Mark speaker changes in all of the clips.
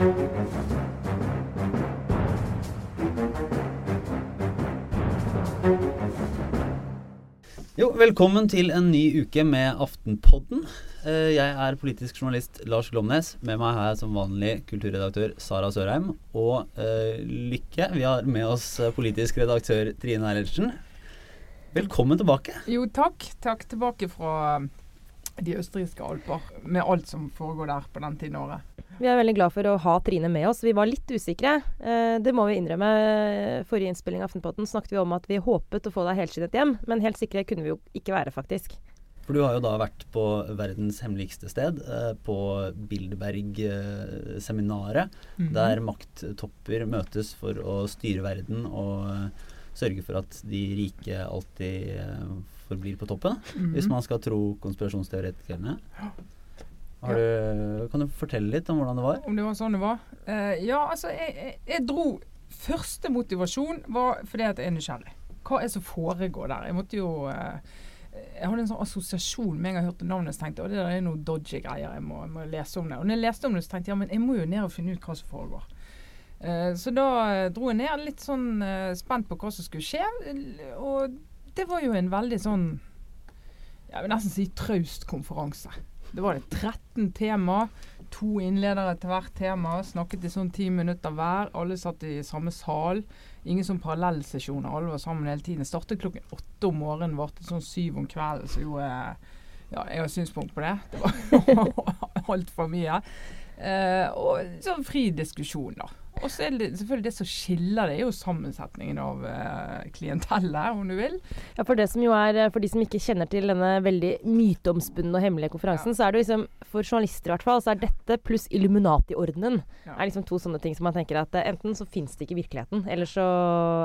Speaker 1: Jo, velkommen til en ny uke med Aftenpodden. Eh, Jeg er politisk journalist Lars Glomnes. Med meg her som vanlig kulturredaktør Sara Sørheim. Og uh, Lykke, vi har med oss eh, politisk redaktør Trine Eilertsen. Velkommen tilbake.
Speaker 2: Jo, takk. Takk tilbake fra de østerrikske alper, med alt som foregår der på den tiden av året.
Speaker 3: Vi er veldig glad for å ha Trine med oss. Vi var litt usikre. Eh, det må vi innrømme. Forrige innspilling av Aftenpotten snakket vi om at vi håpet å få deg helskinnet hjem, men helt sikre kunne vi jo ikke være, faktisk.
Speaker 1: For du har jo da vært på verdens hemmeligste sted, eh, på Bilderberg-seminaret,
Speaker 2: Mhm.
Speaker 1: der makttopper møtes for å styre verden og eh, sørge for at de rike alltid eh, forblir på toppen,
Speaker 2: Mhm.
Speaker 1: hvis man skal tro konspirasjonsteoretikerne. Du, kan du fortelle litt om hvordan det var?
Speaker 2: Om det var sånn det var? Uh, ja, altså, jeg, jeg, jeg dro Første motivasjon var fordi at jeg er nysgjerrig. Hva er det som foregår der? Jeg måtte jo uh, jeg hadde en sånn assosiasjon med en gang jeg hørte navnet, så tenkte jeg det der er noe dodgy greier, jeg må, jeg må lese om det. Og når jeg leste om det, så tenkte jeg ja, men jeg må jo ned og finne ut hva som foregår. Eh, så da dro jeg ned litt sånn spent på hva som skulle skje. Og det var jo en veldig sånn jeg vil nesten si traust konferanse. Det var det 13 tema, to innledere til hvert tema. Snakket i sånn ti minutter hver. Alle satt i samme sal. Ingen sånn parallellsesjoner. Alle var sammen hele tiden. Startet klokken åtte om morgenen, varte sånn syv om kvelden. Så jo, eh, ja, jeg har synspunkt på det. Det var altfor mye. Eh, og sånn fri diskusjon, da. Og så er det selvfølgelig det som skiller det, er jo sammensetningen av uh, klientellet, om du vil.
Speaker 3: Ja, for, det som jo er, eh, for de som ikke kjenner til denne veldig myteomspunne og hemmelige konferansen, så er det liksom, for journalister i hvert fall, så er dette pluss Illuminati-ordenen
Speaker 2: Ja.
Speaker 3: er liksom to sånne ting som man tenker at eh, enten så fins det ikke i virkeligheten, eller så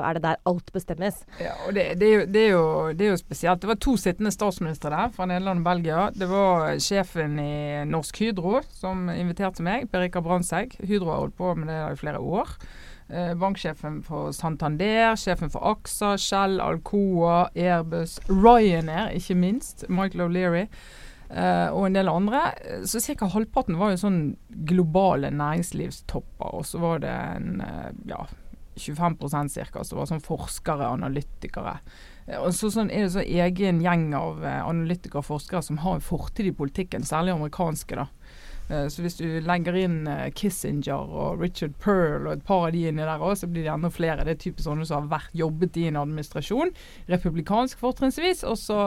Speaker 3: er det der alt bestemmes.
Speaker 2: Ja, og det, det, er jo, det, er jo, det er jo spesielt. Det var to sittende statsministre der fra Nederland og Belgia. Det var sjefen i Norsk Hydro som inviterte meg, Per Rikard Brandtzæg. Hydro har holdt på med det i flere år. Eh, banksjefen for Santander, sjefen for AXA, Shell, Alcoa, Airbus, Ryanair, ikke minst. Michael O'Leary. Uh, og en del andre. Eh, Så ca. halvparten var jo sånn globale næringslivstopper. Og så var det en uh, ja, 25% cirka, som var sånn forskere, analytikere. Og så sånn, er det så egen gjeng av uh, analytikere og forskere som har en fortid i politikken, særlig amerikanske. da. Eh, Så hvis du legger inn eh, Kissinger og Richard Pearl og et par av de inni der òg, så blir det enda flere. Det er typisk sånne som har vært jobbet i en administrasjon, republikansk fortrinnsvis, og så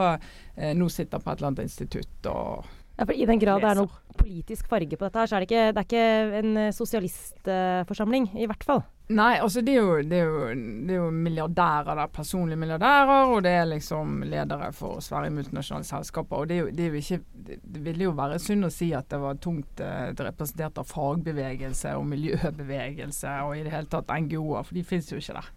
Speaker 2: eh, nå sitter på et eller annet institutt og
Speaker 3: Ja, for I den grad det er noe politisk farge på dette, her, så er det ikke, det er ikke en eh, sosialistforsamling, i hvert fall.
Speaker 2: Nei, altså det er, jo, det, er jo, det er jo milliardærer der, personlige milliardærer, og det er liksom ledere for svære multinasjonale selskaper. Og det, er jo, det, er jo ikke, det, ville jo være synd å si at det var tungt eh, representert av fagbevegelse og miljøbevegelse og i det hele tatt NGO-er, for de finnes jo ikke der.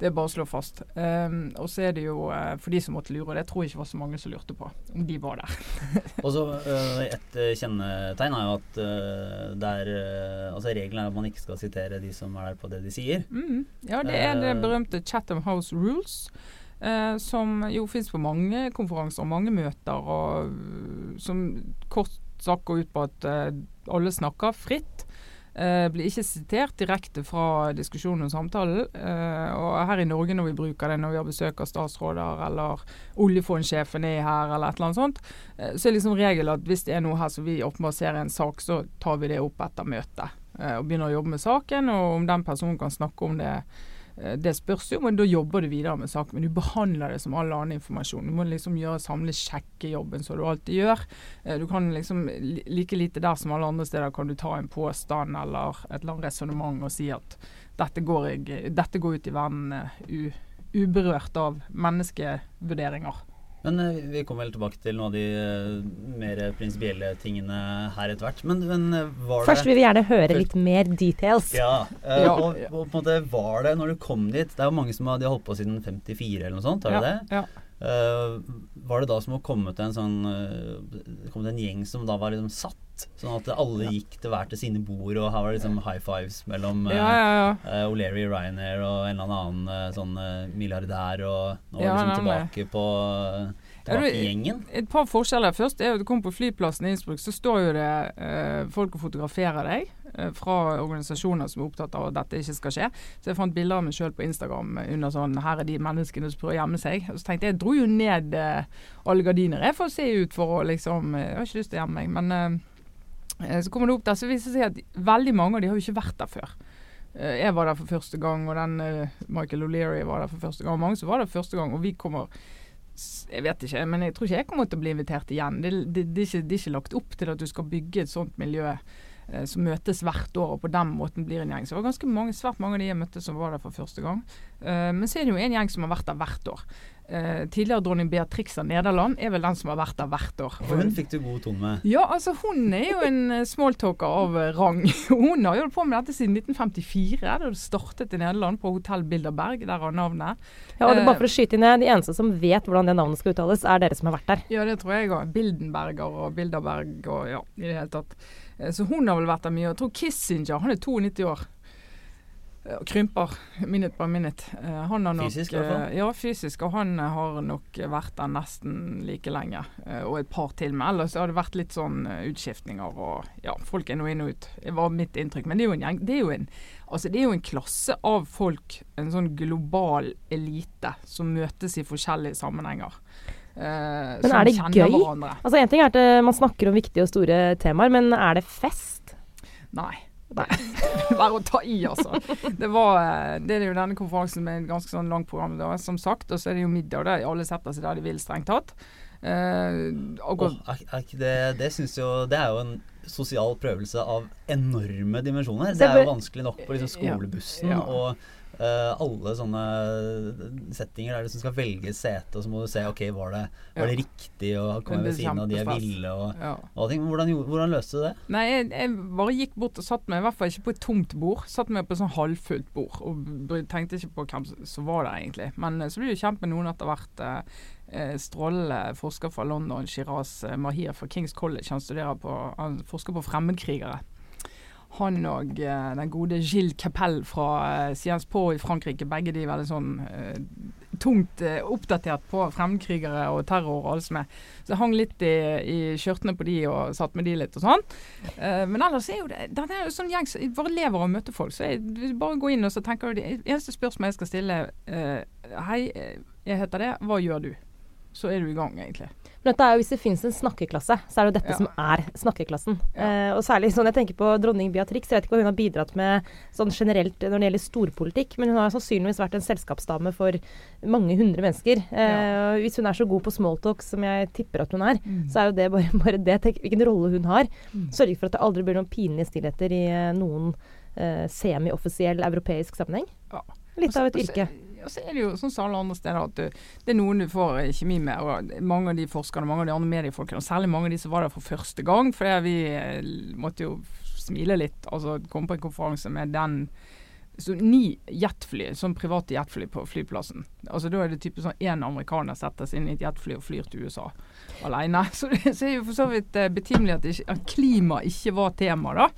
Speaker 2: Det er bare å slå fast. Um, og så er det jo uh, for de som måtte lure, og det tror jeg ikke var så mange som lurte på, om de var der.
Speaker 1: Og så uh, Et øh, kjennetegn er jo at uh, er øh, Altså regelen er at man ikke skal sitere de som er der på det de sier.
Speaker 2: Mm. Ja, det er det
Speaker 1: Eh.
Speaker 2: berømte Chatham House Rules. Uh, som jo finnes på mange konferanser og mange møter, og uh, som kort sagt går ut på at uh, alle snakker fritt. Eh, blir ikke sitert direkte fra diskusjonen og samtalen. Eh, og her i Norge når vi bruker det når vi har besøk av statsråder eller oljefondsjefen er her eller et eller annet sånt, eh, så er liksom regelen at hvis det er noe her som vi åpenbart ser er en sak, så tar vi det opp etter møtet. Og begynner å jobbe med saken, og om den personen kan snakke om det det spørs jo, men da jobber du videre med saken. Men du behandler det som all annen informasjon. Du må liksom gjøre samle sjekkejobben som du alltid gjør. Eh, Du kan liksom like lite der som alle andre steder kan du ta en påstand eller et eller annet resonnement og si at dette går, dette går ut i verden eh, uberørt av menneskevurderinger.
Speaker 1: Men øh, vi kommer vel tilbake til noen av de øh, mer prinsipielle tingene her etter hvert. Men, men var
Speaker 3: Først vil vi gjerne høre litt mer details.
Speaker 1: ja,
Speaker 2: Ja.
Speaker 1: og, og på en måte var det når du kom dit Det er jo mange som har, de har holdt på siden 54 eller noe sånt, har
Speaker 2: ja,
Speaker 1: de det?
Speaker 2: Ja.
Speaker 1: Øh, var det da som å komme til en sånn uh, kom til en gjeng som da var liksom satt? Sånn at alle gikk til hver til sine bord, og her var det liksom high fives mellom uh,
Speaker 2: ja, ja, ja.
Speaker 1: Uh, O'Leary Ryanair og en eller annen uh, sånn uh, milliardær, og nå
Speaker 2: Ja,
Speaker 1: liksom tilbake på uh,
Speaker 2: i
Speaker 1: Taki-gjengen.
Speaker 2: Et par forskjeller. Først er jo at du kommer på flyplassen i Innsbruck, så står jo det eh, folk og fotograferer deg. Eh, fra organisasjoner som er opptatt av at dette ikke skal skje. Så jeg fant bilder av meg sjøl på Instagram under sånn 'Her er de menneskene som prøver å gjemme seg'. Og så tenkte jeg jeg dro jo ned eh, alle gardiner jeg får se ut for å liksom eh, Jeg har ikke lyst til å gjemme meg, men så kommer det opp der, så viser det seg at veldig mange av de har jo ikke vært der før. Jeg var der for første gang, og den Michael O'Leary var der for første gang. og Mange som var der for første gang, og vi kommer Jeg vet ikke, men jeg tror ikke jeg kommer til å bli invitert igjen. Det, det, det, er, ikke, det er ikke lagt opp til at du skal bygge et sånt miljø som møtes hvert år og på den måten blir en gjeng. Så det var ganske mange, svært mange av de jeg møtte som var der for første gang. Eh, men så er det jo en gjeng som har vært der hvert år. Eh, tidligere dronning Beatrix av Nederland er vel den som har vært der hvert år.
Speaker 1: For hun fikk du god tone med.
Speaker 2: Ja, altså hun er jo en eh, smalltalker av eh, rang. Hun har jo holdt på med dette siden 1954, da det startet i Nederland på hotell Bilderberg. Der har navnet.
Speaker 3: Ja, og det,
Speaker 2: er
Speaker 3: bare for å skyte inn De eneste som vet hvordan det navnet skal uttales, er dere som har vært der.
Speaker 2: Ja, det tror jeg òg. Bildenberger og Bilderberg og ja, i det hele tatt. Eh, Så hun har vel vært der mye. Jeg tror Kissinger, han er 92 år. Eh, krymper minutt på minute. Eh, Han har nok,
Speaker 1: Fysisk, i hvert fall.
Speaker 2: eh, Ja, fysisk. Og han har nok vært der nesten like lenge. Og et par til med. Ellers har det vært litt sånn utskiftninger og ja, folk er nå inn og ut. Det var mitt inntrykk. Men det er jo en gjeng. Det er jo en, altså det er jo en klasse av folk, en sånn global elite, som møtes i forskjellige sammenhenger. Eh,
Speaker 3: Men er det gøy?
Speaker 2: Hverandre.
Speaker 3: Altså En ting er at man snakker om viktige og store temaer, men er det fest?
Speaker 2: Nei. Nei. Bare å ta i, altså. Det, var, eh, det er jo denne konferansen med et ganske sånn langt program, da, som sagt. Og så er det jo middag, der er alle setter seg der de vil, strengt tatt. Eh, og
Speaker 1: oh, det det syns jo Det er jo en sosial prøvelse av enorme dimensjoner. Det er jo vanskelig nok på liksom skolebussen
Speaker 2: Ja.
Speaker 1: og eh, alle sånne settinger der du skal velge sete, og så må du se ok, var det, var det riktig å komme ved siden av de jeg ville og,
Speaker 2: ja.
Speaker 1: og ting. Hvordan, hvordan løste du det?
Speaker 2: Nei, jeg, jeg bare gikk bort og satt meg, i hvert fall ikke på et tomt bord. Satt meg på et sånn halvfullt bord og tenkte ikke på hvem som- var der egentlig. Men eh, så ble du kjent med noen etter hvert. Eh, eh, strålende forsker fra London, Shiraz Mahir fra Kings College. Han studerer på, han forsker på fremmedkrigere. Han og eh, den gode Gilles Capelle fra eh, Sciences Po i Frankrike, begge de veldig sånn eh, tungt eh, oppdatert på fremmedkrigere og terror og alt som er. Så jeg hang litt i, i skjørtene på de og satt med de litt og sånn. Eh, men ellers er jo det det er jo sånn gjeng som bare lever av å møte folk. Så jeg bare gå inn og så tenker du det eneste spørsmålet jeg skal stille, Hei, jeg heter det. Hva gjør du? Så er du i gang, egentlig.
Speaker 3: Men dette er jo, Hvis det finnes en snakkeklasse, så er det jo dette
Speaker 2: Ja.
Speaker 3: som er snakkeklassen.
Speaker 2: Ja.
Speaker 3: Eh, og særlig sånn, Jeg tenker på dronning Beatrix. Jeg vet ikke hva hun har bidratt med sånn generelt når det gjelder storpolitikk, men hun har sannsynligvis vært en selskapsdame for mange hundre mennesker. Eh, og Hvis hun er så god på smalltalk som jeg tipper at hun er, så er jo det bare, bare det. Tenk hvilken rolle hun har.
Speaker 2: Mm.
Speaker 3: Sørge for at det aldri blir noen pinlige stillheter i eh, noen eh, semi-offisiell europeisk sammenheng.
Speaker 2: Ja.
Speaker 3: Litt av et yrke.
Speaker 2: Og så er det jo sånn som alle andre steder at du, det er noen du får eh, kjemi med. og Mange av de forskerne, mange av de andre mediefolkene, og særlig mange av de som var der for første gang. For vi eh, måtte jo smile litt. Altså komme på en konferanse med den så ni jetfly, sånn private jetfly på flyplassen. Altså Da er det typisk sånn én amerikaner setter seg inn i et jetfly og flyr til USA alene. Så det så er jo for så vidt eh, betimelig at, at klima ikke var tema, da.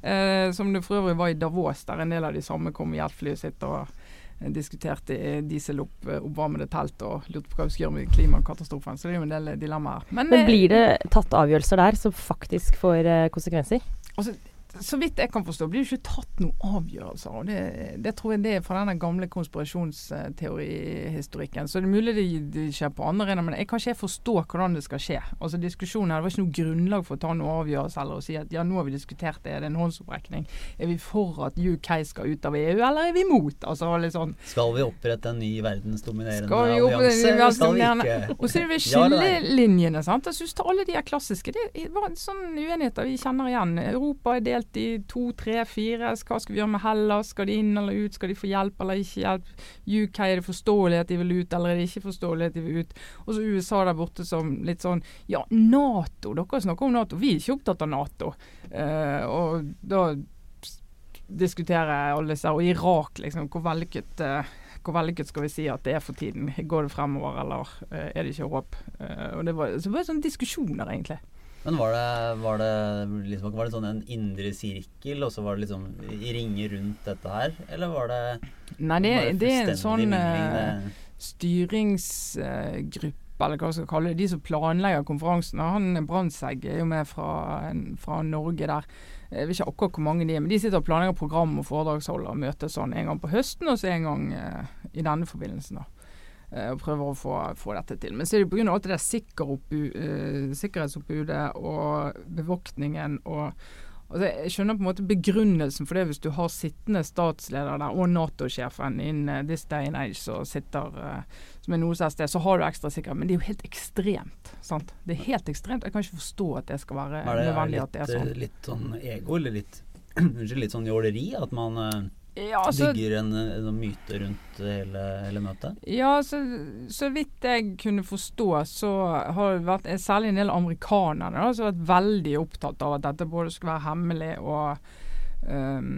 Speaker 2: Eh, som det for øvrig var i Davos, der en del av de samme kom i jetflyet sitt og eh, diskuterte i dieseloppvarmede telt og lurte på hva vi skal gjøre med klimakatastrofen. Så det er jo en del dilemmaer.
Speaker 3: Men
Speaker 2: Men
Speaker 3: blir det tatt avgjørelser der som faktisk får eh, konsekvenser?
Speaker 2: Altså, så vidt jeg kan forstå, blir det ikke tatt noen avgjørelser. og Det, det tror jeg det er fra denne gamle konspirasjonsteorihistorikken. Så det er mulig det, det skjer på andre arenaer, men jeg kan ikke forstå hvordan det skal skje. Altså diskusjonen her, Det var ikke noe grunnlag for å ta noen avgjørelse eller å si at ja, nå har vi diskutert det, er det en håndsopprekning. Er vi for at UK skal ut av EU, eller er vi imot? Altså sånn
Speaker 1: Skal vi opprette en ny verdensdominerende
Speaker 2: Skal vi
Speaker 1: allianse, eller skal vi ikke?
Speaker 2: Og så er det ved skillelinjene. sant? Jeg synes alle de er klassiske Det var en sånn uenigheter vi kjenner igjen. Europa er delt i to, tre, fire. Hva skal vi gjøre med Hellas? Skal de inn eller ut? Skal de få hjelp eller ikke hjelp? UK er det forståelig at de vil ut, eller er det ikke forståelig at de vil ut? Og så USA der borte som litt sånn Ja, Nato. Dere snakker om Nato. Vi er ikke opptatt av Nato. Uh, og da diskuterer alle disse Og Irak, liksom. Hvor vellykket uh, hvor vellykket skal vi si at det er for tiden? Går det fremover, eller uh, er det ikke håp? Uh, og det var, så var sånne diskusjoner, egentlig.
Speaker 1: Men var det, var det liksom Var det sånn en indre sirkel, og så var det liksom i ringer rundt dette her? Eller var det
Speaker 2: Nei, det, det er en sånn
Speaker 1: uh,
Speaker 2: styringsgruppe eller hva vi skal kalle det, de som planlegger konferansen. Han Brandtzæg er jo med fra, fra, Norge der. Jeg vet ikke akkurat hvor mange de er, men de sitter og planlegger program og foredragsholder og møtes sånn en gang på høsten, og så en gang eh, i denne forbindelsen. da. Eh, og prøver å få, få, dette til. Men så er det pga. alt det der uh, sikkerhetsoppbudet og bevoktningen og Altså, jeg skjønner på en måte begrunnelsen for det hvis du har sittende statsleder der og Nato-sjefen in uh, this day and age som sitter som er noe sted, så har du ekstra sikkerhet. Men det er jo helt ekstremt. sant? Det er helt ekstremt. Jeg kan ikke forstå at det skal være
Speaker 1: er det,
Speaker 2: nødvendig
Speaker 1: er
Speaker 2: at det er sånn.
Speaker 1: Litt sånn ego, eller litt, litt sånn jåleri? At man
Speaker 2: ja, så,
Speaker 1: bygger en, en, myte rundt hele, hele møtet?
Speaker 2: Ja, så, så, vidt jeg kunne forstå, så har det vært særlig en del amerikanere da, som har vært veldig opptatt av at dette både skulle være hemmelig og, um,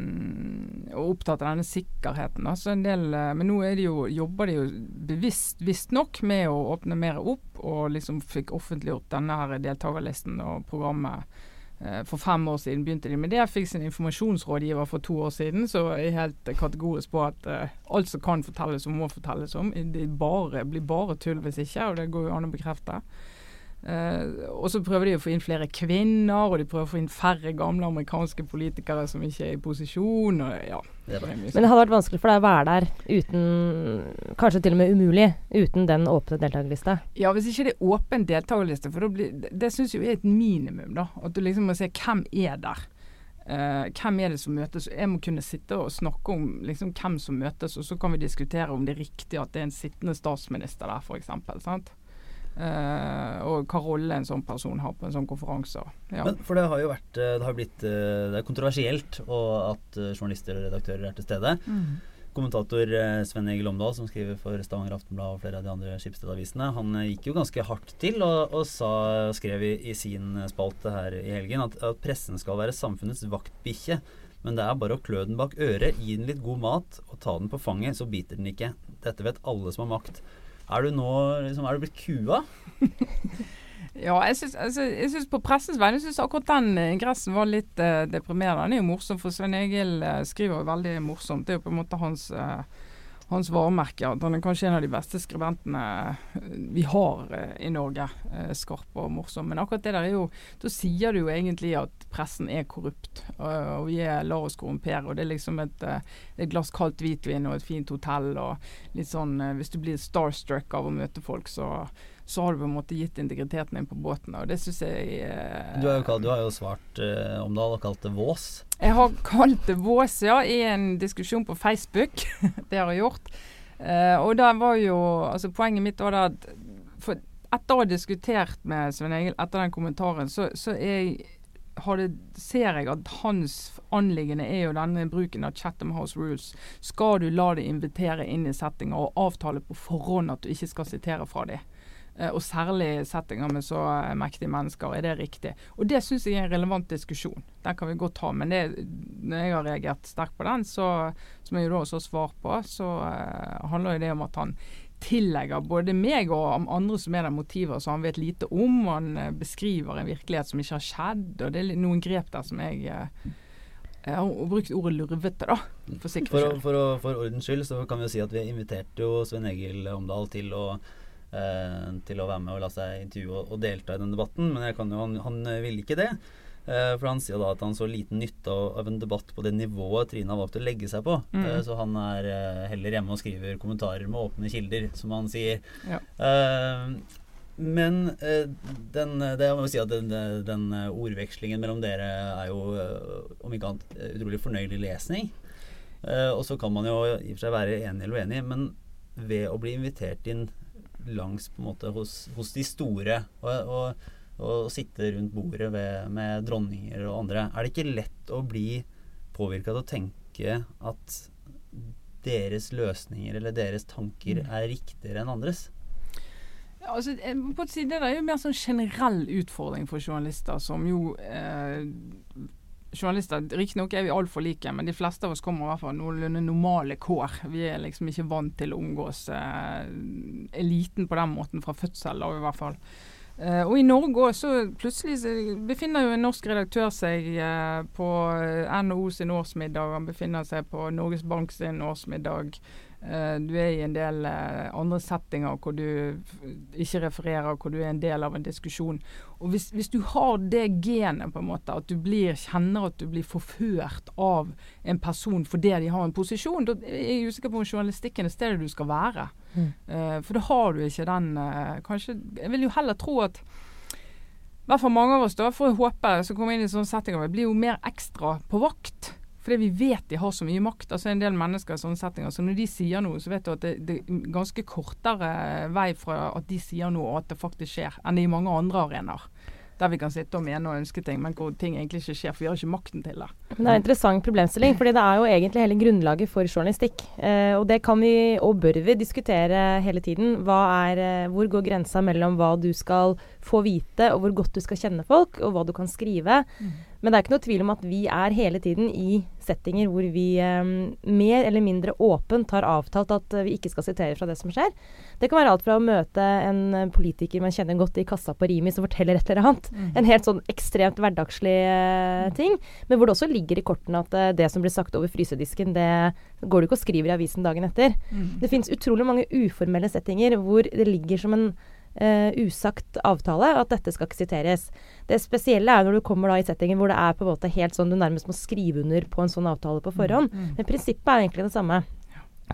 Speaker 2: og opptatt av denne sikkerheten. En del, eh, men nå de jo, jobber de jo bevisst visstnok med å åpne mer opp, og liksom fikk offentliggjort denne her deltakerlisten og programmet for fem år siden begynte de med det. Jeg fikk sin informasjonsrådgiver for to år siden, så jeg er helt kategorisk på at uh, alt som kan fortelles om, må fortelles om. Det bare, blir bare tull hvis ikke, og det går jo an å bekrefte. Uh, og så prøver de å få inn flere kvinner, og de prøver å få inn færre gamle amerikanske politikere som ikke er i posisjon. Og, ja,
Speaker 3: det Men det hadde vært vanskelig for deg å være der uten Kanskje til og med umulig uten den åpne deltakerlista?
Speaker 2: Ja, hvis ikke det er åpen deltakerliste, for blir, det, det syns jeg er et minimum. da, At du liksom må se hvem er der. Uh, hvem er det som møtes? Jeg må kunne sitte og snakke om liksom, hvem som møtes, og så kan vi diskutere om det er riktig at det er en sittende statsminister der, f.eks. Sant? Uh, og hva rolle en sånn person har på en sånn konferanse.
Speaker 1: Ja. Men, for det har jo vært eh, Det har blitt eh, Det er kontroversielt at journalister og redaktører er til stede. Mm. Kommentator Sven Egil Omdal, som skriver for Stavanger Aftenblad og flere av de andre Skipsted-avisene, han gikk jo ganske hardt til og, og sa, skrev i, i, sin spalte her i helgen at, at pressen skal være samfunnets vaktbikkje. Men det er bare å klø den bak øret, gi den litt god mat og ta den på fanget, så biter den ikke. Dette vet alle som har makt. Er du nå liksom, Er du blitt kua?
Speaker 2: ja, jeg syns, altså, jeg syns på pressens vegne syns akkurat den ingressen var litt uh, deprimerende. Den er jo morsom, for Svein Egil uh, skriver jo veldig morsomt. Det er jo på en måte hans uh, hans varemerke. At han er kanskje en av de beste skribentene eh, vi har eh, i Norge. Eh, skarp og morsom. Men akkurat det der er jo Da sier du jo egentlig at pressen er korrupt. Og, vi er lar oss korrumpere. Og det er liksom et, et glass kaldt hvitvin og et fint hotell og litt sånn Hvis du blir starstruck av å møte folk, så så har du på en måte gitt integriteten din på båten. Og det syns jeg
Speaker 1: eh, du, har jo, du, har jo svart eh, om det og kalt det vås.
Speaker 2: Jeg har kalt det vås, ja, i en diskusjon på Facebook. det har jeg gjort. Uh, og da var jo altså Poenget mitt var da at for etter å ha diskutert med Svein Egil etter den kommentaren, så, så jeg, det, ser jeg at hans anliggende er jo denne bruken av Chatham House Rules. Skal du la deg invitere inn i settinger og avtale på forhånd at du ikke skal sitere fra dem? Eh, og særlig settinger med så eh, mektige mennesker. Er det riktig? Og det syns jeg er en relevant diskusjon. Den kan vi godt ha. Men det, når jeg har reagert sterkt på den, så, som jeg jo da også har svar på, så uh, handler det om at han tillegger både meg og andre som er der motiver som han vet lite om. Han uh, beskriver en virkelighet som ikke har skjedd. Og det er noen grep der som jeg uh, jeg har brukt ordet lurvete, da. For,
Speaker 1: for, for, for, ordens skyld så kan vi jo si at vi inviterte jo Svein Egil Omdal til å til å være med og la seg intervjue og, og delta i den debatten, men jo, han, han ville ikke det. Eh, for han sier da at han så liten nytte av, en debatt på det nivået Trine har valgt å legge seg på. Mm. Eh, så han er eh, heller hjemme og skriver kommentarer med åpne kilder, som han sier. Ja. Eh, men eh, den, det jeg må si at den, den, ordvekslingen mellom dere er jo, om ikke annet, utrolig fornøyelig lesning. og så kan man jo i og for seg være enig eller uenig, men ved å bli invitert inn langs på en måte hos, hos de store. Og, og, og, sitte rundt bordet ved, med dronninger og andre. Er det ikke lett å bli påvirka til å tenke at deres løsninger eller deres tanker mm. er riktigere enn andres?
Speaker 2: Ja, altså, på et side, Det er jo mer sånn generell utfordring for journalister, som jo eh, journalister Riktignok er vi altfor like, men de fleste av oss kommer i hvert fall noenlunde normale kår. Vi er liksom ikke vant til å omgås eh, eliten på den måten fra fødsel av, i hvert fall. Eh, og i Norge òg, så plutselig så befinner jo en norsk redaktør seg eh, på NHO sin årsmiddag. Han befinner seg på Norges Bank sin årsmiddag. Eh, du er i en del eh, andre settinger hvor du ikke refererer, hvor du er en del av en diskusjon. Og hvis, hvis, du har det genet, på en måte, at du blir, kjenner at du blir forført av en person fordi de har en posisjon, da er jeg usikker på om journalistikken er stedet du skal være. Mm. Uh, for da har du ikke den uh, Kanskje Jeg vil jo heller tro at i hvert fall mange av oss, da, for å håpe, som kommer inn i sånne settinger, blir jo mer ekstra på vakt. Fordi vi vet de har så mye makt. altså En del mennesker i sånne settinger. Så når de sier noe, så vet du at det, det er ganske kortere vei fra at de sier noe og at det faktisk skjer, enn i mange andre arenaer der vi kan sitte og mene og ønske ting, men hvor ting egentlig ikke skjer, for vi har ikke makten til det.
Speaker 3: Men det er en interessant problemstilling, fordi det er jo egentlig hele grunnlaget for journalistikk. Eh, og det kan vi, og bør vi, diskutere hele tiden. Er, eh, hvor går grensa mellom hva du skal få vite, og hvor godt du skal kjenne folk, og hva du kan skrive. Mm. Men det er ikke noe tvil om at vi er hele tiden i settinger hvor vi eh, mer eller mindre åpent har avtalt at vi ikke skal sitere fra det som skjer. Det kan være alt fra å møte en eh, politiker man kjenner godt i kassa på Rimi som forteller et eller annet. Mm. En helt sånn ekstremt hverdagslig eh, ting. Men hvor det også ligger i kortene at eh, det som blir sagt over frysedisken, det går du ikke og skriver i avisen dagen etter. Mm. Det fins utrolig mange uformelle settinger hvor det ligger som en Uh, usagt avtale, at dette skal ikke siteres. Det spesielle er når du kommer da i settingen hvor det er på en måte helt sånn du nærmest må skrive under på en sånn avtale på forhånd. Mm, mm. Men prinsippet er egentlig det samme.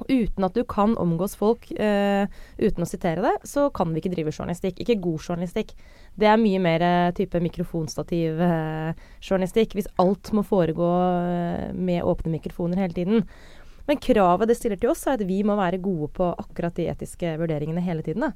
Speaker 3: Uten at du kan omgås folk uh, uten å sitere det, så kan vi ikke drive journalistikk. Ikke god journalistikk. Det er mye mer uh, type mikrofonstativ-journalistikk. hvis alt må foregå med åpne mikrofoner hele tiden. Men kravet det stiller til oss, er at vi må være gode på akkurat de etiske vurderingene hele tiden.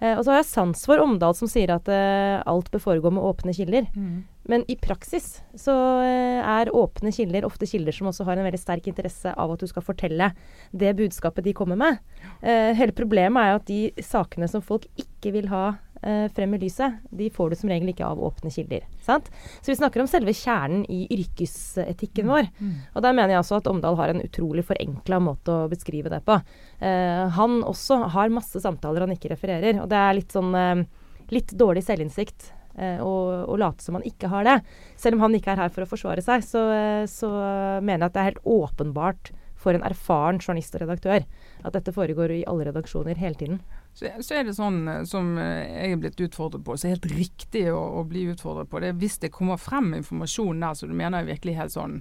Speaker 3: Eh, og så har jeg sans for Omdal som sier at eh, alt bør foregå med åpne kilder. Mm. Men i praksis så eh, er åpne kilder ofte kilder som også har en veldig sterk interesse av at du skal fortelle det budskapet de kommer med. Eh, hele problemet er jo at de sakene som folk ikke vil ha eh, frem i lyset, de får du som regel ikke av åpne kilder. Sant? Så vi snakker om selve kjernen i yrkesetikken mm. vår. Mm. Og der mener jeg altså at Omdal har en utrolig forenkla måte å beskrive det på. Eh, han også har masse samtaler han ikke refererer, og det er litt sånn eh, litt dårlig selvinnsikt. Eh, og, og, late som han ikke har det. Selv om han ikke er her for å forsvare seg, så, eh, så mener jeg at det er helt åpenbart for en erfaren journalist og redaktør at dette foregår i alle redaksjoner hele tiden.
Speaker 2: Så, er det sånn eh, som eh, jeg er blitt utfordret på, så er det helt riktig å, å bli utfordret på. det Hvis det kommer frem informasjon der så du mener er virkelig helt sånn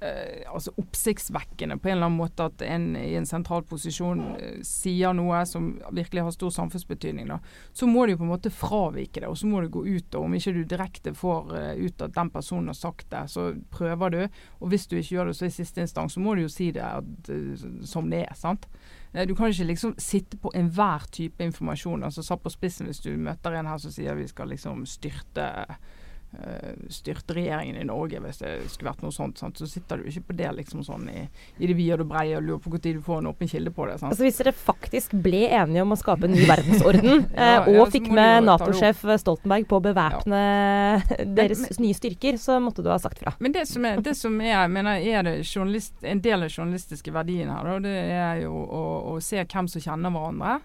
Speaker 2: eh, altså oppsiktsvekkende på en eller annen måte at en i en sentral posisjon eh, sier noe som virkelig har stor samfunnsbetydning, da, så må du på en måte fravike det. Og så må du gå ut, og om ikke du direkte får eh, ut at den personen har sagt det, så prøver du. Og hvis du ikke gjør det, så i siste instans så må du jo si det at, uh, som det er. sant? Eh, du kan ikke liksom sitte på enhver type informasjon. altså Satt på spissen hvis du møter en her som sier vi skal liksom styrte styrte regjeringen i Norge hvis det skulle vært noe sånt. Sant? Så sitter du ikke på det liksom sånn i, i det vide og det breie og lurer på når du får en åpen kilde på det. Sant?
Speaker 3: Altså Hvis dere faktisk ble enige om å skape en ny verdensorden, ja, eh, og ja, fikk med Nato-sjef Stoltenberg på å bevæpne ja. deres men, nye styrker, så måtte du ha sagt fra.
Speaker 2: Men det som er, det som er, mener, er det en del av journalistiske verdien her, da, det er jo å, å se hvem som kjenner hverandre.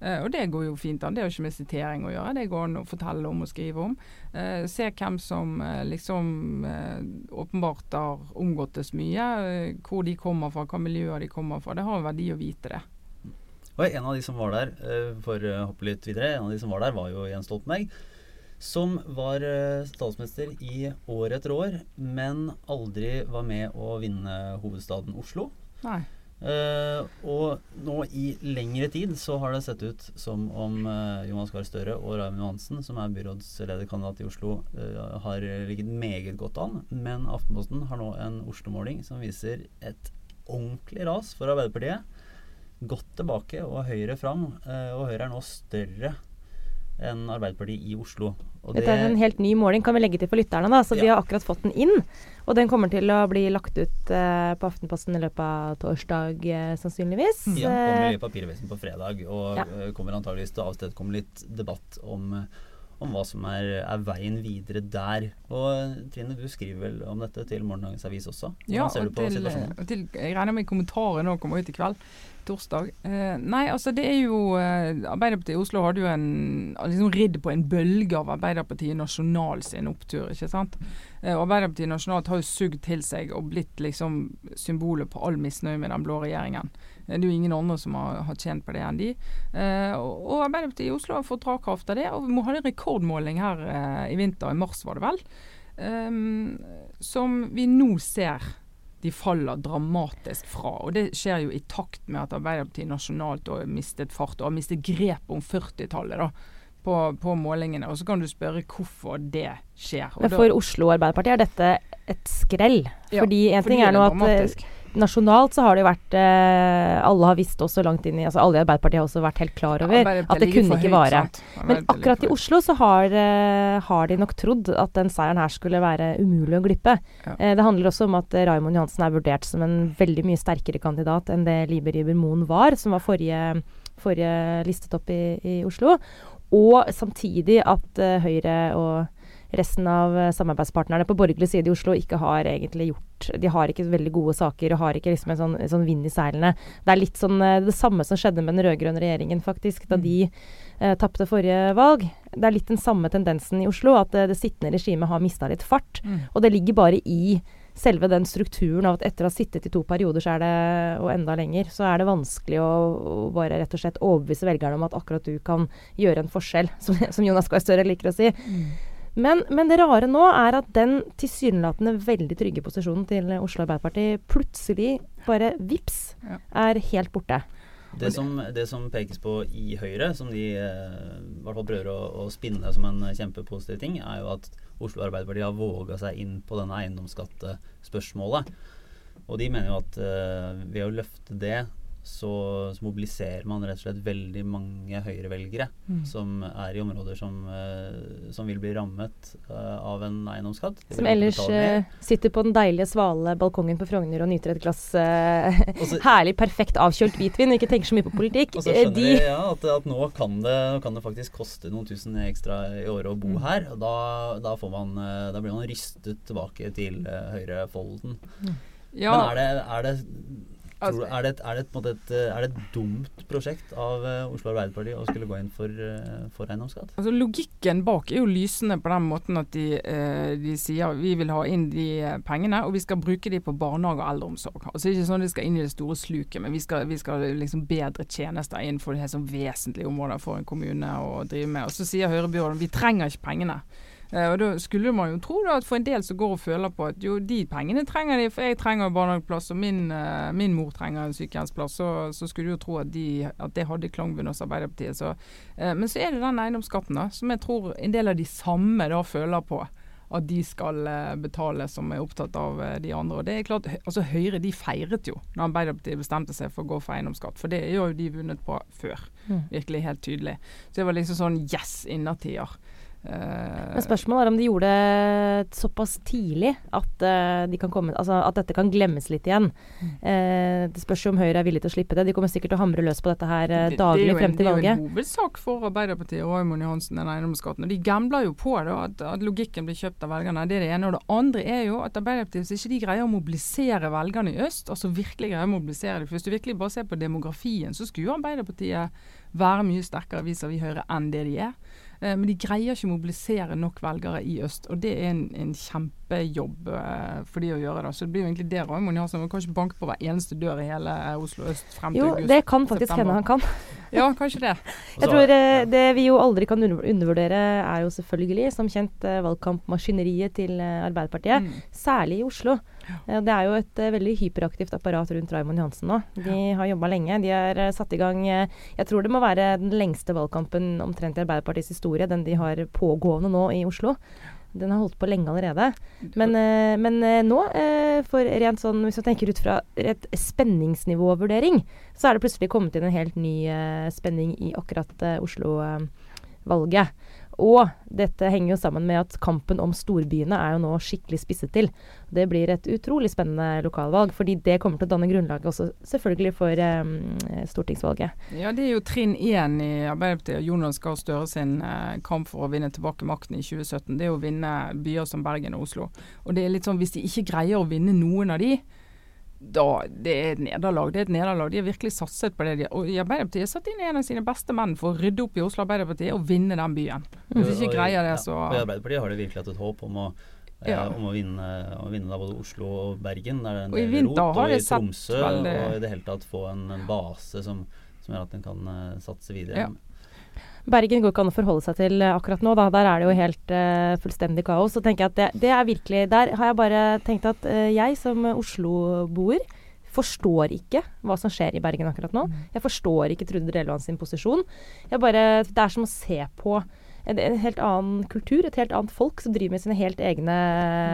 Speaker 2: Uh, og det går jo fint an. Det har ikke med sitering å gjøre. Det går an å fortelle om og skrive om. Uh, se hvem som uh, liksom åpenbart har omgåttes mye. hvor de kommer fra, hva miljøer de kommer fra. Det har en verdi å vite det.
Speaker 1: Og En av de som var der, for å hoppe litt videre, en av de som var der var jo Jens Stoltenberg. Som var statsminister i år etter år, men aldri var med å vinne hovedstaden Oslo.
Speaker 2: Nei.
Speaker 1: Uh, og nå i lengre tid så har det sett ut som om uh, Jonas Gahr Støre og Raymond Johansen, som er byrådslederkandidat i Oslo, uh, har ligget meget godt an. Men Aftenposten har nå en Oslo-måling som viser et ordentlig ras for Arbeiderpartiet. Godt tilbake og Høyre fram. og Høyre er nå større enn Arbeiderpartiet i Oslo.
Speaker 3: Og Dette er en helt ny måling, kan vi legge til for lytterne. da, så ja. De har akkurat fått den inn. Og den kommer til å bli lagt ut eh, på Aftenposten i løpet av torsdag, eh, sannsynligvis.
Speaker 1: Ja, kommer i Papiravisen på fredag, og ja. uh, kommer antageligvis til å avstedkomme litt debatt om, om hva som er, er, veien videre der. Og Trine, du skriver vel om dette til Morgendagens Avis også?
Speaker 2: Hvordan ja, og til, til, jeg regner med kommentaren nå kommer ut i kveld torsdag. Eh, nei, altså det er jo eh, Arbeiderpartiet i Oslo hadde jo en liksom ridd på en bølge av Arbeiderpartiet Nasjonal sin opptur, ikke sant. Eh, Arbeiderpartiet Nasjonalt har jo sugd til seg og blitt liksom symbolet på all misnøye med den blå regjeringen. Det er jo ingen andre som har, har tjent på det enn de. Eh, og, og Arbeiderpartiet i Oslo har fått dragkraft av det. Og vi hadde en rekordmåling her eh, i vinter, i mars var det vel, eh, som vi nå ser de faller dramatisk fra. Og det skjer jo i takt med at Arbeiderpartiet nasjonalt har mistet fart og har mistet grep om 40-tallet. da. På, på, målingene, og så kan du spørre hvorfor det skjer.
Speaker 3: Men For Oslo Arbeiderparti er dette et skrell.
Speaker 2: Ja,
Speaker 3: fordi en ting er nå at eh, nasjonalt så har det jo vært eh, Alle har visst også langt inn i altså Alle i Arbeiderpartiet har også vært helt klar over ja, at det kunne ikke vare. Men akkurat i Oslo så har, eh, har, de nok trodd at den seieren her skulle være umulig å glippe. Ja. Eh, det handler også om at eh, Raymond Johansen er vurdert som en veldig mye sterkere kandidat enn det Liber Iber Moen var, som var forrige, forrige listetopp i, i Oslo. Og samtidig at uh, Høyre og resten av uh, samarbeidspartnerne på borgerlig side i Oslo ikke har egentlig gjort De har ikke veldig gode saker og har ikke liksom en sånn, en sånn vind i seilene. Det er litt sånn uh, det samme som skjedde med den rød-grønne regjeringen, faktisk, da mm. de eh, tapte forrige valg. Det er litt den samme tendensen i Oslo, at det sittende regimet har mista litt fart. Mm. Og det ligger bare i selve den strukturen av at etter å ha sittet i to perioder, så er det, og enda lenger, så er det vanskelig å, å bare rett og slett overbevise velgerne om at akkurat du kan gjøre en forskjell, som, som Jonas Gahr Støre liker å si. Mm. Men, men, det rare nå er at den tilsynelatende veldig trygge posisjonen til Oslo Arbeiderparti plutselig, bare vips, ja. er helt borte.
Speaker 1: Det som, det som, pekes på i Høyre, som de eh, i hvert fall prøver å, å, spinne som en kjempepositiv ting, er jo at Oslo Arbeiderparti har våga seg inn på denne eiendomsskattespørsmålet. Og de mener jo at eh, ved å løfte det, så, så, mobiliserer man rett og slett veldig mange høyrevelgere mm. som er i områder som, uh, som vil bli rammet uh, av en eiendomsskatt.
Speaker 3: Som ellers uh, sitter på den deilige, svale balkongen på Frogner og nyter et glass også, herlig, perfekt avkjølt hvitvin og ikke tenker så mye på politikk.
Speaker 1: Og så skjønner de, ja, at, at nå, kan det, kan det, faktisk koste noen tusen ekstra i året å bo mm. her. og da, da, man, da, blir man rystet tilbake til Høyrefolden. Mm. Ja. Men er det, er det Altså, er, det et, er, det et, eh, er, det et, dumt prosjekt av uh, Oslo Arbeiderparti å skulle gå inn for, uh, for eiendomsskatt?
Speaker 2: Altså, logikken bak er jo lysende på den måten at de, de, sier vi vil ha inn de pengene, og vi skal bruke de på barnehage og eldreomsorg. Altså Ikke sånn at de skal inn i det store sluket, men vi skal, vi skal liksom bedre tjenester innenfor det sånn vesentlige områder for en kommune å drive med. Og Så sier Høyre-byråden vi trenger ikke pengene. Eh, og Da skulle man jo tro da, at for en del som går og føler på at jo, de pengene trenger de, for jeg trenger barnehageplass og min, uh, min, mor trenger en sykehjemsplass, så, så skulle du jo tro at, de, at det hadde klangbunn hos Arbeiderpartiet. Så, uh, men så er det den eiendomsskatten da, som jeg tror en del av de samme da føler på at de skal betale, som er opptatt av de andre. Og det er klart, altså Høyre de feiret jo når Arbeiderpartiet bestemte seg for å gå for eiendomsskatt, for det har jo de vunnet på før. Mm. Virkelig helt tydelig. Så det var liksom sånn yes innertier.
Speaker 3: Uh, Men spørsmålet er om de gjorde det såpass tidlig at, uh, de komme, altså at dette kan glemmes litt igjen. Uh, det spørs jo om Høyre er villig til å slippe det. De kommer sikkert til å hamre løs på dette her daglig frem til valget.
Speaker 2: Det er jo en hovedsak for Arbeiderpartiet og Raymond Johansen, den eiendomsskatten. Og de gambler jo på da, at, at, logikken blir kjøpt av velgerne. Det er det ene. Og det andre er jo at Arbeiderpartiet, hvis ikke de greier å mobilisere velgerne i øst, altså virkelig greier å mobilisere dem, for hvis du virkelig bare ser på demografien, så skulle jo Arbeiderpartiet være mye sterkere vis-à-vis Høyre enn det de er. Eh, men de greier ikke å mobilisere nok velgere i øst, og det er en, en kjempejobb eh, for de å gjøre det. Så det blir jo egentlig det Raymond Johansen kan ikke banke på hver eneste dør i hele Oslo øst frem til
Speaker 3: jo,
Speaker 2: august.
Speaker 3: Jo, det kan faktisk hende han kan.
Speaker 2: ja, kanskje det.
Speaker 3: Jeg tror eh, det vi jo aldri kan undervurdere, er jo selvfølgelig, som kjent, valgkampmaskineriet til Arbeiderpartiet. Mm. Særlig i Oslo. Ja. Det er jo et uh, veldig hyperaktivt apparat rundt Raymond Johansen nå. De har jobba lenge. De har uh, satt i gang uh, Jeg tror det må være den lengste valgkampen omtrent i Arbeiderpartiets historie, den de har pågående nå i Oslo. Den har holdt på lenge allerede. Men, men nå, for rent sånn, hvis man tenker ut fra et spenningsnivåvurdering, så er det plutselig kommet inn en helt ny spenning i akkurat Oslo-valget. Og dette henger jo sammen med at kampen om storbyene er jo nå skikkelig spisset til. Det blir et utrolig spennende lokalvalg, fordi det kommer til å danne grunnlaget også selvfølgelig for um, stortingsvalget.
Speaker 2: Ja, det er jo trinn én i Arbeiderpartiet og Jonas Gahr Støre sin uh, kamp for å vinne tilbake makten i 2017. Det er å vinne byer som Bergen og Oslo. Og det er litt sånn, hvis de ikke greier å vinne noen av de, da, det er et nederlag. Det er et nederlag. De har virkelig satset på det. De, og i Arbeiderpartiet satt inn en av sine beste menn for å rydde opp i Oslo Arbeiderparti og vinne den byen. Hvis de ikke greier det, så
Speaker 1: ja, og I Arbeiderpartiet har de virkelig hatt et håp om å, eh,
Speaker 2: Ja.
Speaker 1: om å vinne, å vinne både Oslo og Bergen. Der det er en
Speaker 2: Og i vinter
Speaker 1: rot,
Speaker 2: har
Speaker 1: de
Speaker 2: sett veldig-
Speaker 1: Og i det hele tatt få en, en base som, som gjør at en kan uh, satse videre.
Speaker 2: Ja.
Speaker 3: Bergen går ikke an å forholde seg til eh, akkurat nå. Da. Der er det jo helt uh, fullstendig kaos. Så tenker jeg at det, det er virkelig Der har jeg bare tenkt at uh, jeg som Oslo-boer forstår ikke hva som skjer i Bergen akkurat nå. Jeg forstår ikke Trude Drevland sin posisjon. Jeg bare, det er som å se på en, en helt annen kultur, et helt annet folk som driver med sine helt egne,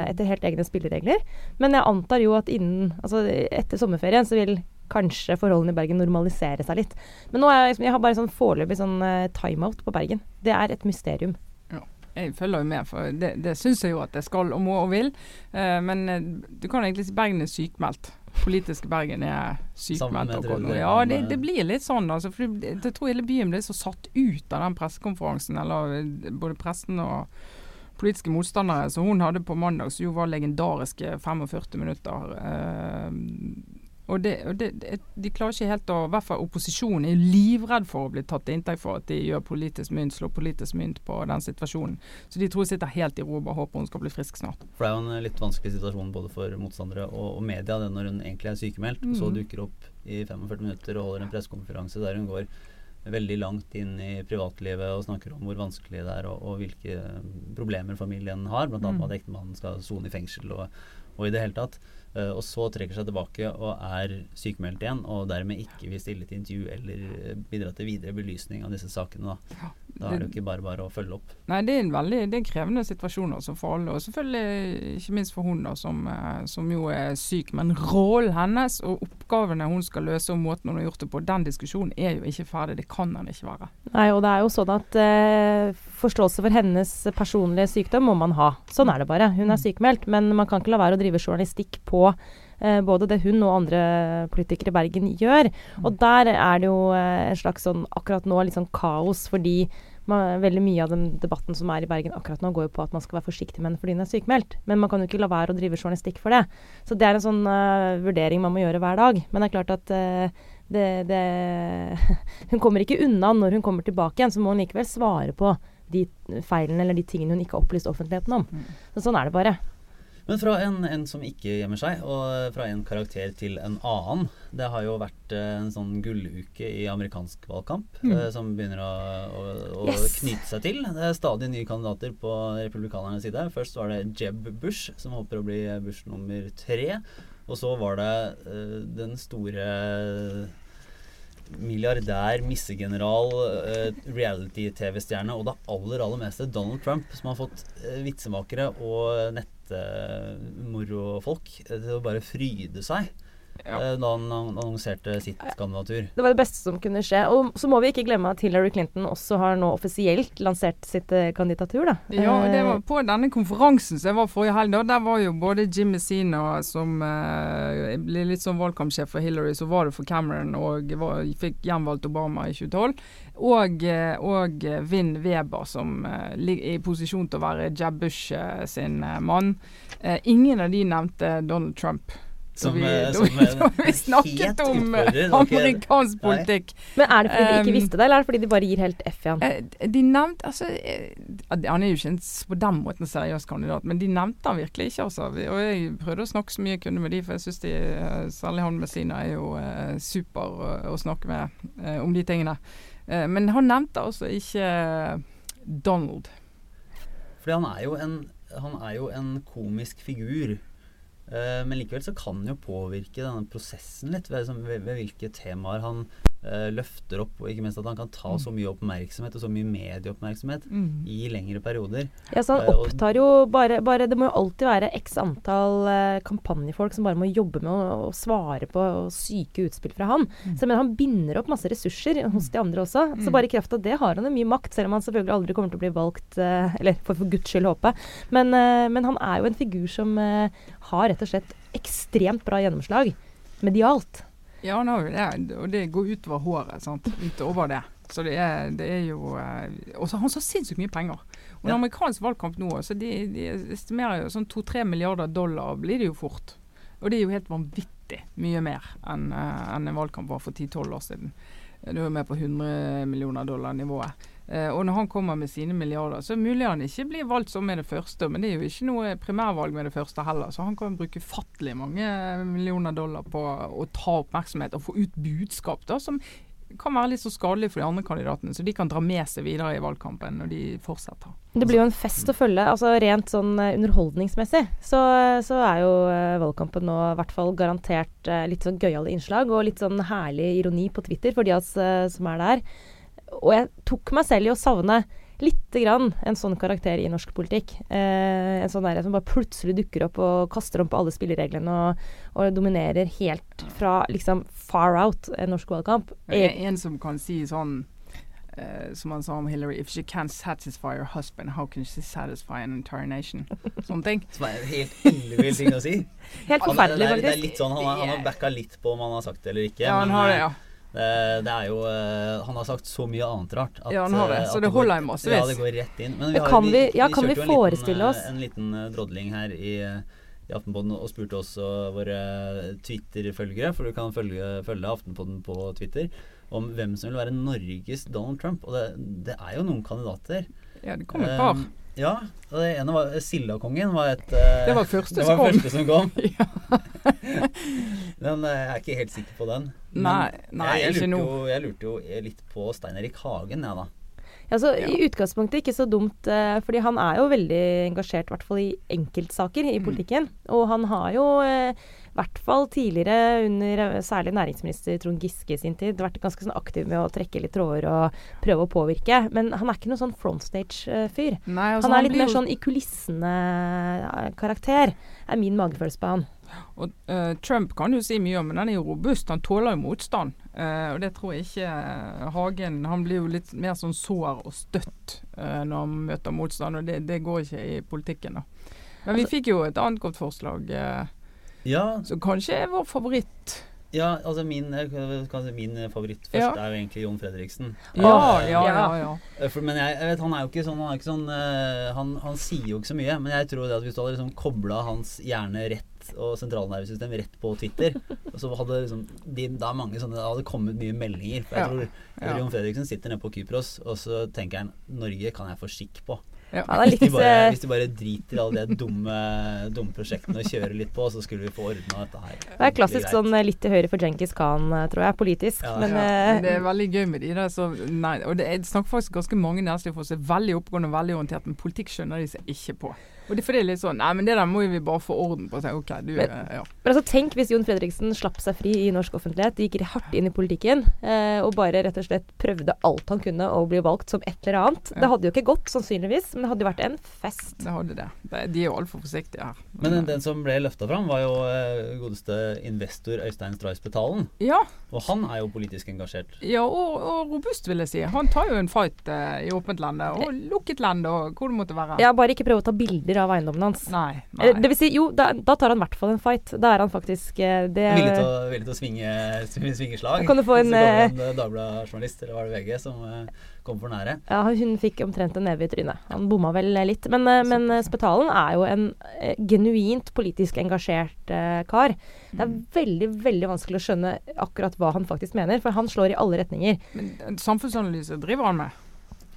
Speaker 3: etter helt egne spilleregler. Men jeg antar jo at innen, altså etter sommerferien så vil kanskje forholdene i Bergen normalisere seg litt. Men nå er jeg, liksom- jeg har bare sånn foreløpig sånn eh, timeout på Bergen. Det er et mysterium.
Speaker 2: Jeg følger jo med, for det, det syns jeg jo at jeg skal og må og vil. Eh, men eh, du kan egentlig si Bergen er sykmeldt. Politiske Bergen er sykmeldt. Ja, det, det blir litt sånn. Altså, for det- jeg tror hele byen ble så satt ut av den pressekonferansen, eller eh, både pressen og politiske motstandere som hun hadde på mandag, som jo var legendariske 45 minutter. Eh, og, det, og det, De klarer ikke helt å I hvert fall opposisjonen er livredd for å bli tatt til inntekt for at de gjør politisk mynt, slår politisk mynt på den situasjonen. Så de tror de sitter helt i ro og bare håper hun skal bli frisk snart.
Speaker 1: For det er jo en litt vanskelig situasjon både for motstandere og, og media det når hun egentlig er sykemeldt, og så
Speaker 2: Mhm.
Speaker 1: dukker opp i 45 minutter og holder en pressekonferanse der hun går veldig langt inn i privatlivet og snakker om hvor vanskelig det er og, og hvilke problemer familien har, bl.a.
Speaker 2: Mm.
Speaker 1: at ektemannen skal sone i fengsel og, og i det hele tatt. Eh, og så trekker seg tilbake og er sykemeldt igjen, og dermed ikke vil stille til intervju eller eh, bidra til videre belysning av disse sakene. Da, da er det jo ikke bare bare å følge opp.
Speaker 2: Nei, det er en veldig det er en krevende situasjon også for alle. Og selvfølgelig ikke minst for hun da, som, eh, som jo er syk. Men rollen hennes og oppgavene hun skal løse og måten hun har gjort det på, den diskusjonen er jo ikke ferdig. Det kan den ikke være.
Speaker 3: Nei, og det er jo sånn at eh, forståelse for hennes personlige sykdom må man ha. Sånn er det bare. Hun er sykemeldt, men man kan ikke la være å drive journalistikk på eh, både det hun og andre politikere i Bergen gjør. Og der er det jo eh, en slags sånn akkurat nå litt sånn kaos, fordi man, veldig mye av den debatten som er i Bergen akkurat nå, går jo på at man skal være forsiktig med henne fordi hun er sykemeldt. Men man kan jo ikke la være å drive journalistikk for det. Så det er en sånn uh, vurdering man må gjøre hver dag. Men det er klart at uh, det, det Hun kommer ikke unna når hun kommer tilbake igjen, så må hun likevel svare på de feilene eller de tingene hun ikke har opplyst offentligheten om. Så sånn er det bare.
Speaker 1: Men fra en, en som ikke gjemmer seg, og fra en karakter til en annen. Det har jo vært eh, en sånn gulluke i amerikansk valgkamp
Speaker 2: Mm.
Speaker 1: eh, som begynner å, å, å
Speaker 3: Yes.
Speaker 1: knyte seg til. Det er stadig nye kandidater på republikanernes side. Først var det Jeb Bush, som håper å bli Bush nummer tre. Og så var det eh, den store milliardær, missegeneral, eh, reality-TV-stjerne og det aller aller meste Donald Trump, som har fått eh, vitsemakere og nettmorofolk eh, til å bare fryde seg
Speaker 2: Ja.
Speaker 1: eh, da han annonserte sitt kandidatur.
Speaker 3: Det var det beste som kunne skje. Og så må vi ikke glemme at Hillary Clinton også har nå offisielt lansert sitt eh, kandidatur, da.
Speaker 2: Ja, det
Speaker 3: Eh,
Speaker 2: var på denne konferansen som jeg var forrige helg, da, der var jo både Jim Messina, som eh, ble litt sånn valgkampsjef for Hillary, så var det for Cameron og var, fikk gjenvalgt Obama i 2012, og, og Vin Weber, som eh, ligger i posisjon til å være Jeb Bush eh, sin mann. Ingen av de nevnte Donald Trump.
Speaker 1: Som,
Speaker 2: vi, da,
Speaker 1: som, eh,
Speaker 2: vi snakket om amerikansk
Speaker 1: Nei.
Speaker 2: politikk.
Speaker 3: Men er det fordi de ikke
Speaker 2: Um,
Speaker 3: visste det, eller er det fordi de bare gir helt F i han?
Speaker 2: Eh, De nevnte altså, eh, Han er jo ikke en, på den måten en seriøs kandidat, men de nevnte han virkelig ikke. Altså. Og jeg prøvde å snakke så mye jeg kunne med de, for jeg syns de, særlig han med Sina, er jo eh, super å, å snakke med eh, om de tingene. Eh, men han nevnte altså ikke Donald.
Speaker 1: Fordi han er jo en, han er jo en komisk figur. Eh, men likevel så kan han jo påvirke denne prosessen litt ved, ved, ved hvilke temaer han løfter opp, og ikke minst at han kan ta så mye oppmerksomhet og så mye medieoppmerksomhet i lengre perioder.
Speaker 3: Ja, så han
Speaker 1: eh,
Speaker 3: opptar jo bare, bare Det må jo alltid være x antall eh, kampanjefolk som bare må jobbe med å, svare på syke utspill fra han. Så jeg mener, han binder opp masse ressurser hos de andre også. Så bare i kraft av det har han jo mye makt, selv om han selvfølgelig aldri kommer til å bli valgt eh, Eller for, for guds skyld håpe. Men, eh, men han er jo en figur som eh, har rett og slett ekstremt bra gjennomslag medialt.
Speaker 2: Ja, han det, og det går utover håret. Sant? Utover det. Så det er, det er jo eh, Og så har han så sinnssykt mye penger. Og en amerikansk valgkamp nå, så de, de estimerer jo sånn to-tre milliarder dollar blir det jo fort. Og det er jo helt vanvittig mye mer enn uh, en en valgkamp var for 10-12 år siden. Du er med på 100 millioner dollar-nivået. Uh, og når han kommer med sine milliarder, så er det mulig han ikke blir valgt som med det første, men det er jo ikke noe primærvalg med det første heller. Så han kan bruke fattelig mange millioner dollar på å ta oppmerksomhet og få ut budskap da, som kan være litt så skadelig for de andre kandidatene, så de kan dra med seg videre i valgkampen når de fortsetter.
Speaker 3: Det blir jo en fest å følge. altså Rent sånn uh, underholdningsmessig så, så, er jo valgkampen nå i hvert fall garantert litt sånn gøyale innslag og litt sånn herlig ironi på Twitter for de av oss som er der. Og jeg tok meg selv i å savne lite grann en sånn karakter i norsk politikk. Eh, en sånn der som bare plutselig dukker opp og kaster om på alle spillereglene og, og dominerer helt fra liksom far out en norsk valgkamp.
Speaker 2: En, en som kan si sånn Uh, som han sa om Hillary If she can't satisfy her husband, how can she satisfy an entire nation? Sånne ting.
Speaker 1: Som er en helt ellevill ting å si.
Speaker 3: helt forferdelig,
Speaker 1: faktisk. Det er, litt sånn, han, har, han har backa litt på om han har sagt det eller ikke.
Speaker 2: Ja, han har det, ja.
Speaker 1: Eh, det er jo eh, Han har sagt så mye annet rart.
Speaker 2: At, ja, han har det. Så det, holder i massevis.
Speaker 1: Ja, det går rett inn. Men vi,
Speaker 3: har, kan vi, ja, vi, kan vi forestille
Speaker 1: liten,
Speaker 3: oss
Speaker 1: En liten drodling her i, i Aftenpodden og spurte også våre Twitter-følgere, for du kan følge, følge Aftenpodden på Twitter, om hvem som vil være Norges Donald Trump. Og det, det er jo noen kandidater.
Speaker 2: Ja, det kommer et par. Um,
Speaker 1: ja. og det ene var Sildakongen var et uh,
Speaker 2: Det var første,
Speaker 1: det var
Speaker 2: som,
Speaker 1: første som kom. Men uh, jeg er ikke helt sikker på den.
Speaker 2: Nei, nei
Speaker 1: jeg, jeg,
Speaker 2: ikke
Speaker 1: nå. Jeg lurte jo litt på Stein Erik Hagen, jeg, ja, da.
Speaker 3: Ja, så ja. I utgangspunktet ikke så dumt, uh, fordi han er jo veldig engasjert, i hvert fall i enkeltsaker i mm. politikken. Mm. Og han har jo uh, hvert fall tidligere, under eh, særlig næringsminister Trond Giske sin tid, vært ganske sånn aktiv med å trekke litt tråder og prøve å påvirke. Men han er ikke noen sånn frontstage-fyr. Altså, han er litt mer sånn i kulissene-karakter, er min magefølelse på han.
Speaker 2: Og uh, Trump kan du si mye om, men han er jo robust. Han tåler jo motstand. Uh, og det tror jeg ikke uh, Hagen Han blir jo litt mer sånn sår og støtt når han møter motstand, og det, det, går ikke i politikken, da. Men altså, vi fikk jo et annet godt forslag.
Speaker 1: Ja.
Speaker 2: Så kanskje er vår favoritt.
Speaker 1: Ja, altså min, min favoritt først ja. er jo egentlig Jon Fredriksen.
Speaker 2: Ja, ja, ja, ja.
Speaker 1: Eh, for, men jeg, jeg, vet, han er jo ikke sånn, han, ikke sånn uh, han, han, sier jo ikke så mye. Men jeg tror det at hvis du hadde liksom kobla hans hjerne rett og sentralnervesystem rett på Twitter, og så hadde liksom de, da mange sånne, det hadde kommet mye meldinger. For jeg tror, tror Jon Fredriksen sitter nede på Kypros, og så tenker han Norge kan jeg få skikk på.
Speaker 3: Ja.
Speaker 1: Hvis, de bare, hvis, de bare, driter i alle de dumme, dumme prosjektene og kjører litt på, så skulle vi få ordna dette her.
Speaker 3: Det er klassisk sånn eh, litt til høyre for Djenkis Khan, eh, tror jeg, politisk. Ja, men,
Speaker 2: ja. Det er veldig gøy med de der. Så, nei, og det, jeg snakker faktisk ganske mange næringslivsfolk som er veldig oppegående og veldig orientert, men politikk skjønner de seg ikke på. Og det, for det er litt sånn Nei, men det der må vi bare få orden på. Ok, du,
Speaker 3: men, ja. men altså, tenk hvis Jon Fredriksen slapp seg fri i norsk offentlighet, gikk hardt inn i politikken eh, og bare rett og slett prøvde alt han kunne å bli valgt som et eller annet. Ja. Det hadde jo ikke gått, sannsynligvis, men det hadde jo vært en fest.
Speaker 2: Det hadde det. De er jo altfor forsiktige her.
Speaker 1: Men den, den som ble løfta fram, var jo eh, godeste investor Øystein Streisbetalen.
Speaker 2: Ja.
Speaker 1: Og han er jo politisk engasjert.
Speaker 2: Ja, og, og robust, vil jeg si. Han tar jo en fight eh, i åpent lende og lukket land og hvor det måtte være.
Speaker 3: Ja, bare ikke prøve å ta bilder av eiendommen hans.
Speaker 2: Nei, nei.
Speaker 3: Det vil si, jo, da, da tar han i hvert fall en fight. Da er han faktisk eh, det,
Speaker 1: Villig til å, villig til å svinge, svinge slag?
Speaker 3: Kan du få en,
Speaker 1: Hvis det en uh, Dagbladet-journalist, eller var det VG, som kom for nære?
Speaker 3: Ja, hun fikk omtrent en neve i trynet. Han bomma vel litt. Men, men Spetalen er jo en genuint politisk engasjert kar. Det er mm. veldig veldig vanskelig å skjønne akkurat hva han faktisk mener, for han slår i alle retninger.
Speaker 2: Men Samfunnsanalyse driver han med?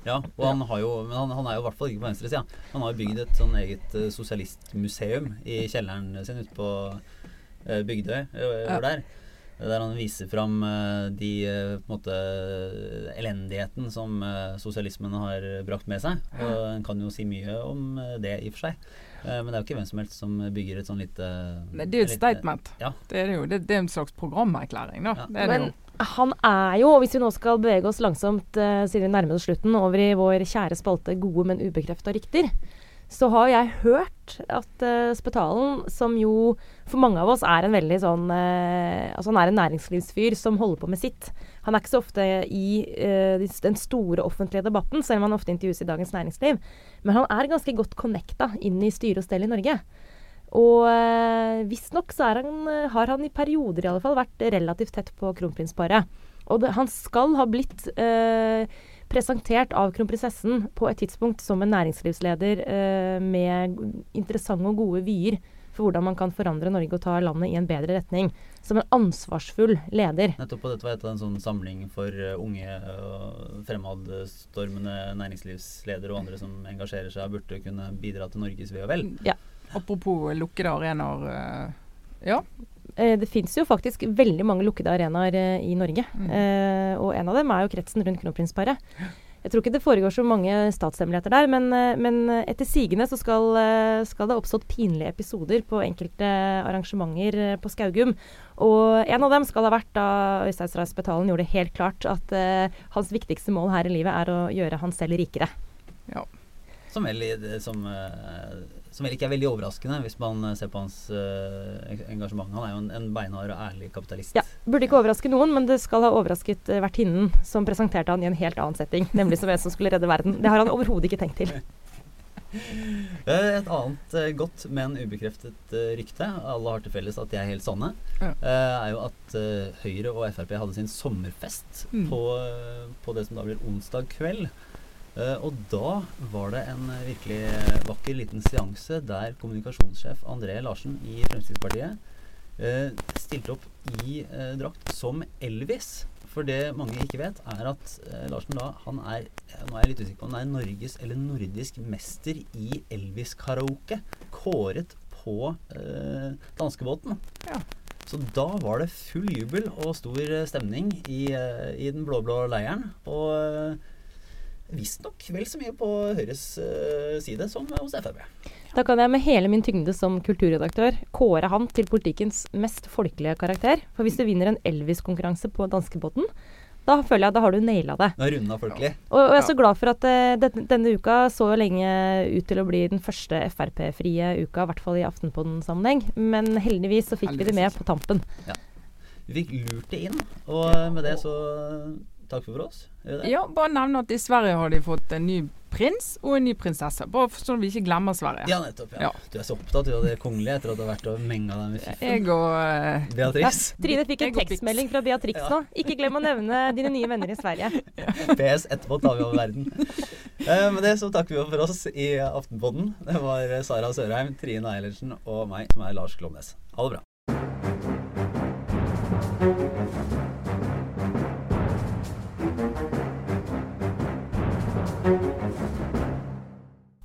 Speaker 1: Ja, og han, har jo, men han, han er jo i hvert fall ikke på venstresida. Han har jo bygd et sånn eget uh, sosialistmuseum i kjelleren sin ute på uh, Bygdøy. Uh, ja. der. Der han viser fram uh, de på en måte elendigheten som sosialismen har brakt med seg. Og en kan jo si mye om det i og for seg. Men det er jo ikke hvem som helst som bygger et sånn lite
Speaker 2: Det er jo et statement. Ja. Det er jo det, det er en slags programerklæring, da. Ja. Det er det jo
Speaker 3: han er jo, hvis vi nå skal bevege oss langsomt uh, siden vi nærmer oss slutten, over i vår kjære spalte Gode, men ubekrefta rykter, så har jeg hørt at uh, Spetalen, som jo for mange av oss er en veldig sånn uh, Altså han er en næringslivsfyr som holder på med sitt. Han er ikke så ofte i den store offentlige debatten, selv om han ofte intervjues i Dagens Næringsliv. Men han er ganske godt connecta inn i styre og stell i Norge. Og eh, visstnok så han, eh, har han i perioder i alle fall vært relativt tett på kronprinsparet. Og det, han skal ha blitt eh, presentert av kronprinsessen på et tidspunkt som en næringslivsleder eh, med interessante og gode vyer for hvordan man kan forandre Norge og ta landet i en bedre retning. Som en ansvarsfull leder.
Speaker 1: Nettopp, og dette var et av en sånn samling for uh, unge og fremadstormende næringslivsledere og andre som engasjerer seg burde kunne bidra til Norges ve og vel.
Speaker 3: Ja.
Speaker 2: Apropos lukkede arenaer. Uh, ja.
Speaker 3: Eh, det fins jo faktisk veldig mange lukkede arenaer eh, i Norge. Mm. Eh, og en av dem er jo kretsen rundt kronprinsparet. Jeg tror ikke det foregår så mange statshemmeligheter der, men, men etter sigende så skal, skal, det ha oppstått pinlige episoder på enkelte arrangementer på Skaugum. Og en av dem skal ha vært da Øystein Strauss Betalen gjorde det helt klart at eh, hans viktigste mål her i livet er å gjøre han selv rikere.
Speaker 1: Ja. Som, eller, som uh, som vel ikke er veldig overraskende hvis man eh, ser på hans uh, engasjement. Han er jo en, en beinhard og ærlig kapitalist.
Speaker 3: Ja, Burde ikke overraske noen, men det skal ha overrasket uh, vertinnen som presenterte han i en helt annen setting, nemlig som en som skulle redde verden. Det har han overhodet ikke tenkt til.
Speaker 1: Et annet uh, godt, men ubekreftet uh, rykte, alle har til felles at de er helt sanne, ja. uh, er jo at Høyre og Frp hadde sin sommerfest mm. på, på, det som da blir onsdag kveld. Uh, og da var det en uh, virkelig vakker liten seanse der kommunikasjonssjef André Larsen i Fremskrittspartiet stilte opp i drakt som Elvis. For det mange ikke vet, er at Larsen da han er nå er jeg litt usikker på om han er Norges eller nordisk mester i Elvis-karaoke. Kåret på danskebåten. Ja. Så da var det full jubel og stor stemning i, i den blå-blå leiren. Og visstnok vel så mye på Høyres uh, side som hos Frp.
Speaker 3: Da kan jeg med hele min tyngde som kulturredaktør kåre han til politikkens mest folkelige karakter. For hvis du vinner en Elvis-konkurranse på danskebåten, da føler jeg at da har du naila det.
Speaker 1: Da runda folkelig.
Speaker 3: Og, og, jeg er så glad for at uh, denne, denne, uka så lenge ut til å bli den første Frp-frie uka, i hvert fall i Aftenpodden-sammenheng. Men heldigvis så fikk heldigvis. vi det med på tampen.
Speaker 1: Ja. Vi fikk lurt det inn, og med det så takk for oss.
Speaker 2: Ja, bare nevne at i Sverige har de fått en ny prins og en ny prinsesse. Bare sånn at vi ikke glemmer Sverige.
Speaker 1: Ja, nettopp. Ja. ja. Du er så opptatt av det kongelige etter at du har vært og menga deg med fiffen.
Speaker 2: Jeg og uh,
Speaker 1: Beatrix.
Speaker 3: Ja, Trine fikk en tekstmelding fra Beatrix nå. Ikke glem å nevne dine nye venner i Sverige.
Speaker 1: PS etterpå tar vi over verden. Uh, med det så takker vi for oss i Aftenpodden. Det var Sara Sørheim, Trine Eilertsen og meg, som er Lars Klomnes. Ha det bra.